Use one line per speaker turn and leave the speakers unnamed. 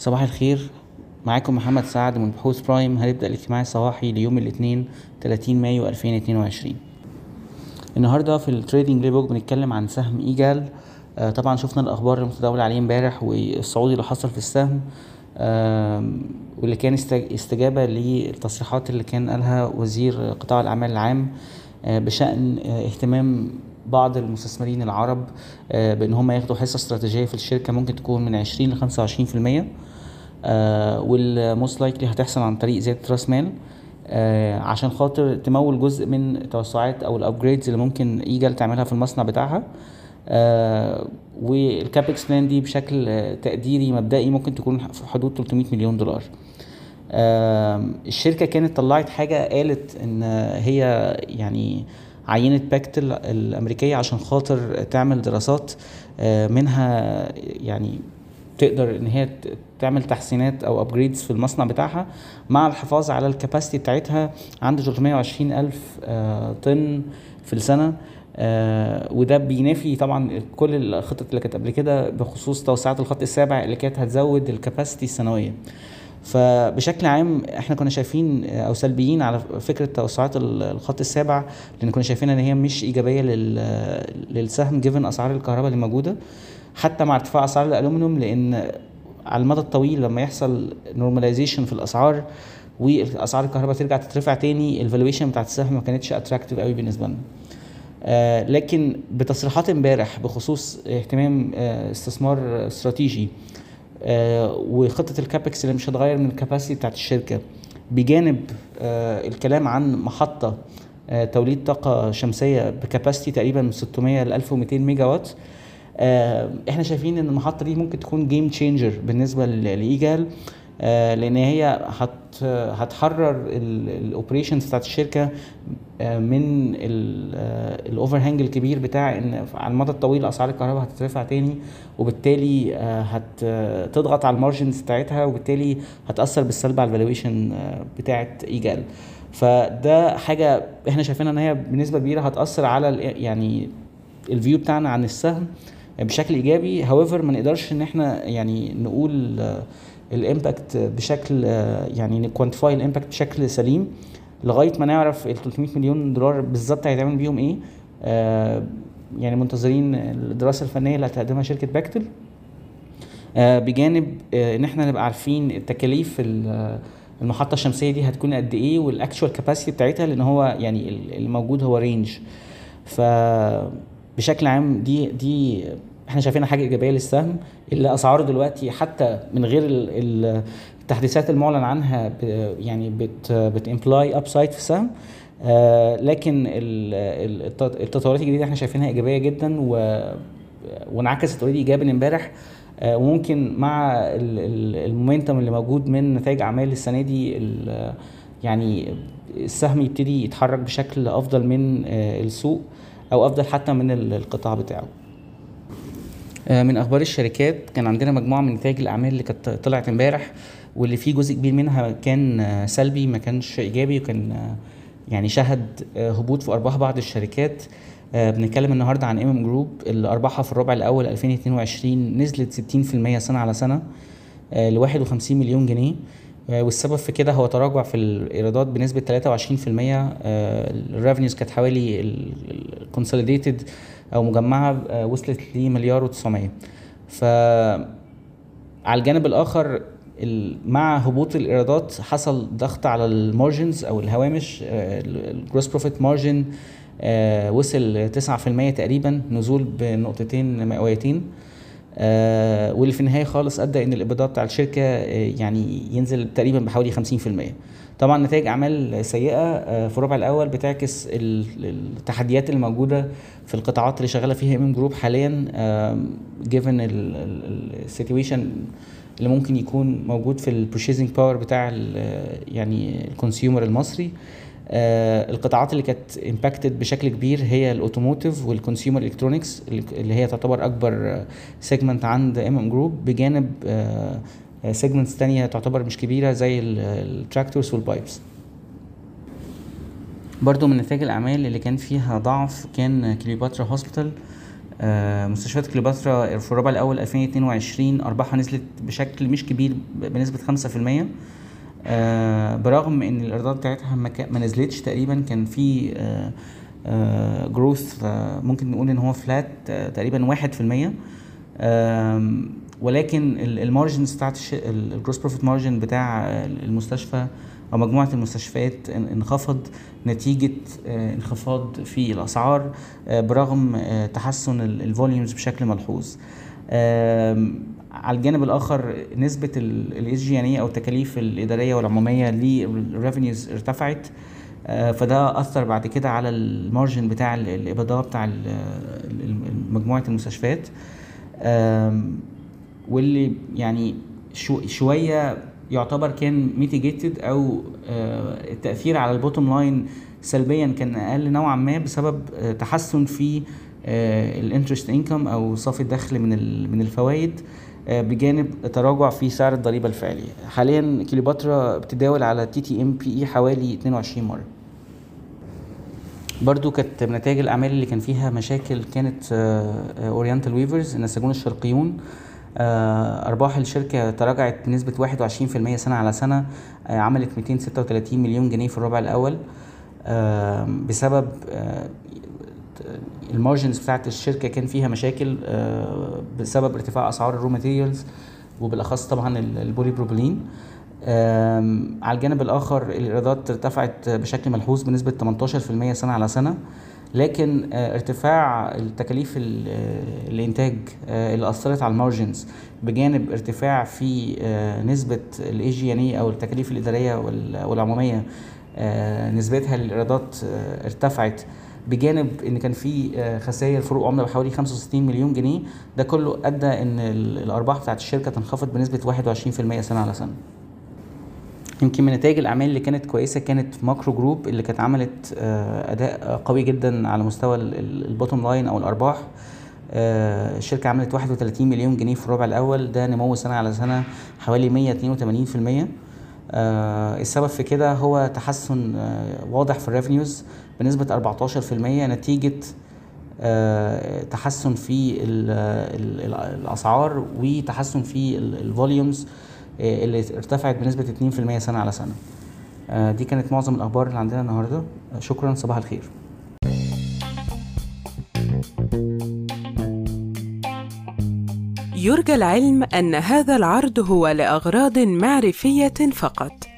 صباح الخير. معاكم محمد سعد من بحوث برايم. هنبدأ الاجتماع الصباحي ليوم الاثنين 30 مايو 2022 النهارده في ال trading playbook بنتكلم عن سهم إيجال. آه طبعا شفنا الأخبار المتداولة عليه امبارح والصعود اللي حصل في السهم آه واللي كان استجابة للتصريحات اللي كان قالها وزير قطاع الأعمال العام آه بشأن آه اهتمام بعض المستثمرين العرب آه بإن هم ياخدوا حصة استراتيجية في الشركة ممكن تكون من 20 ل 25% آه وال most likely هتحصل عن طريق زيادة رأس مال آه عشان خاطر تمول جزء من التوسعات أو ال upgrades اللي ممكن ايجل تعملها في المصنع بتاعها. وال CAPEX plan دي بشكل تقديري مبدئي ممكن تكون في حدود 300 مليون دولار. الشركة كانت طلعت حاجة قالت إن هي يعني عينة بكتل الأمريكية عشان خاطر تعمل دراسات آه منها يعني تقدر إن هي تعمل تحسينات أو upgrades في المصنع بتاعها مع الحفاظ على ال capacity بتاعتها عند 320 ألف آه طن في السنة آه وده بينافي طبعا كل الخطط اللي كانت قبل كده بخصوص توسعات الخط السابع اللي كانت هتزود ال capacity السنوية. فبشكل عام إحنا كنا شايفين أو سلبيين على فكرة توسعات الخط السابع لأن كنا شايفين ان هي مش ايجابية للسهم given اسعار الكهرباء اللي موجودة حتى مع ارتفاع اسعار الالومنيوم لأن على المدى الطويل لما يحصل normalization في الاسعار واسعار الكهرباء ترجع تترفع تاني ال valuation بتاعت السهم ما كانتش attractive قوي بالنسبة لنا. آه لكن بتصريحات امبارح بخصوص اهتمام آه استثمار استراتيجي آه وخطة ال CAPEX اللي مش هتغير من ال capacity بتاعت الشركة. بجانب آه الكلام عن محطة آه توليد طاقة شمسية ب capacity تقريبا من 600 ل 1200 ميجا وات آه إحنا شايفين إن المحطة دي ممكن تكون game changer بالنسبة لإيجال آه لأن هي هت هتحرر ال operations بتاعت الشركة آه من ال overhang الكبير بتاع إن على المدى الطويل أسعار الكهرباء هتترفع تاني وبالتالي هتضغط على ال margins بتاعتها وبالتالي هتأثر بالسلب على ال valuation بتاعت إيجال. فده حاجة إحنا شايفينها إن هي بنسبة كبيرة هتأثر على يعني ال view بتاعنا عن السهم بشكل إيجابي. however ما نقدرش إن إحنا يعني نقول ال impact بشكل يعني ن quantify ال impact بشكل سليم. لغاية ما نعرف ال 300 مليون دولار بالظبط هيتعمل بيهم إيه آه يعني منتظرين الدراسة الفنية اللي هتقدمها شركة بكتل. آه بجانب آه إن إحنا نبقى عارفين التكاليف المحطة الشمسية دي هتكون قد إيه وال actual capacity بتاعتها لأن هو يعني اللي موجود هو range ف بشكل عام دي دي إحنا شايفينها حاجة إيجابية للسهم اللي أسعاره دلوقتي حتى من غير التحديثات المعلن عنها يعني بت بت imply upside في السهم آه لكن التطورات الجديدة إحنا شايفينها إيجابية جدا و وانعكست already ايجابا امبارح. آه وممكن مع ال momentum اللي موجود من نتائج أعمال السنة دي يعني السهم يبتدي يتحرك بشكل أفضل من آه السوق أو أفضل حتى من القطاع بتاعه. من أخبار الشركات كان عندنا مجموعة من نتائج الأعمال اللي كانت طلعت امبارح واللي فيه جزء كبير منها كان سلبي ما كانش إيجابي وكان يعني شهد هبوط في أرباح بعض الشركات. بنتكلم النهارده عن MM Group اللي ارباحها في الربع الأول 2022 نزلت 60% سنة على سنة ل 51 مليون جنيه. والسبب في كده هو تراجع في الإيرادات بنسبة 23% ال revenues كانت حوالي ال consolidated أو مجمعة وصلت لمليار و900 ف على الجانب الآخر مع هبوط الإيرادات حصل ضغط على ال margins أو الهوامش ال gross profit margin وصل 9% تقريبا نزول بنقطتين مئويتين. آه واللي في النهاية خالص ادى إن ال EBITDA بتاع الشركة آه يعني ينزل تقريبا بحوالي 50% طبعا نتائج أعمال سيئة آه في الربع الأول بتعكس التحديات اللي موجودة في القطاعات اللي شغالة فيها MM Group حاليا given ال situation اللي ممكن يكون موجود في ال purchasing power بتاع يعني ال consumer المصري. آه القطاعات اللي كانت impacted بشكل كبير هي ال automotive وال consumer electronics اللي هي تعتبر أكبر segment عند MM Group بجانب آه segments تانية تعتبر مش كبيرة زي ال tractors وال pipes برضو من نتائج الأعمال اللي كان فيها ضعف كان كليوباترا hospital آه، مستشفيات كليوباترا في الربع الأول 2022 أرباحها نزلت بشكل مش كبير بنسبة 5% آه، برغم إن الايرادات بتاعتها ما, نزلتش تقريبا كان في growth ممكن نقول إن هو flat تقريبا واحد في المية. ولكن ال margins بتاعت ال gross profit margin بتاع المستشفى أو مجموعة المستشفيات انخفض نتيجة آه، انخفاض في الأسعار آه، برغم آه، تحسن ال volumes بشكل ملحوظ. على الجانب الآخر نسبة ال SG&A أو التكاليف الإدارية والعمومية لل revenues ارتفعت فده أثر بعد كده على ال margin بتاع ال EBITDA بتاع مجموعة المستشفيات. واللي يعني شو شوية يعتبر كان mitigated أو آه، التأثير على ال bottom line سلبيا كان أقل نوعا ما بسبب آه، تحسن في ال interest income أو صافي الدخل من من الفوائد. آه، بجانب تراجع في سعر الضريبة الفعلي حاليا كليوباترا بتداول على TTM P/E حوالي 22 مرة. برضو كانت من نتائج الأعمال اللي كان فيها مشاكل كانت Oriental Weavers النساجون الشرقيون آه، أرباح الشركة تراجعت بنسبة 21% سنة على سنة آه، عملت 236 مليون جنيه في الربع الأول آه، بسبب ال margins بتاعت الشركة كان فيها مشاكل بسبب ارتفاع أسعار ال raw materials وبالأخص طبعا البولي بروبلين على الجانب الآخر الإيرادات ارتفعت بشكل ملحوظ بنسبة 18% سنة على سنة لكن آه، ارتفاع التكاليف آه، الإنتاج آه، اللي أثرت على ال margins بجانب ارتفاع في نسبة ال SG&A أو التكاليف الإدارية والعمومية نسبتها للإيرادات ارتفعت. بجانب إن كان في خسائر فروق عملة بحوالي 65 مليون جنيه ده كله أدى إن الأرباح بتاعت الشركة تنخفض بنسبة 21% سنة على سنة. يمكن من نتائج الأعمال اللي كانت كويسة كانت ماكرو جروب اللي كانت عملت آه، أداء قوي جدا على مستوى ال bottom line أو الأرباح. آه، الشركة عملت 31 مليون جنيه في الربع الأول ده نمو سنة على سنة حوالي 182% آه، السبب في كده هو تحسن واضح في ال revenues بنسبة 14% نتيجة تحسن في الأسعار وتحسن في ال volumes آه، اللي ارتفعت بنسبة 2% سنة على سنة. آه، دي كانت معظم الأخبار اللي عندنا النهاردة. شكرا صباح الخير.
يرجى العلم أن هذا العرض هو لأغراض معرفية فقط.